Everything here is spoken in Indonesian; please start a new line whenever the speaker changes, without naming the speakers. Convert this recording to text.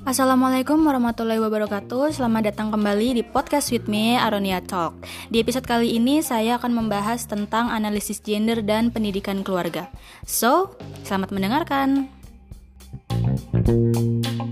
Assalamualaikum warahmatullahi wabarakatuh. Selamat datang kembali di podcast with me, Aronia Talk. Di episode kali ini saya akan membahas tentang analisis gender dan pendidikan keluarga. So, selamat mendengarkan. Thank you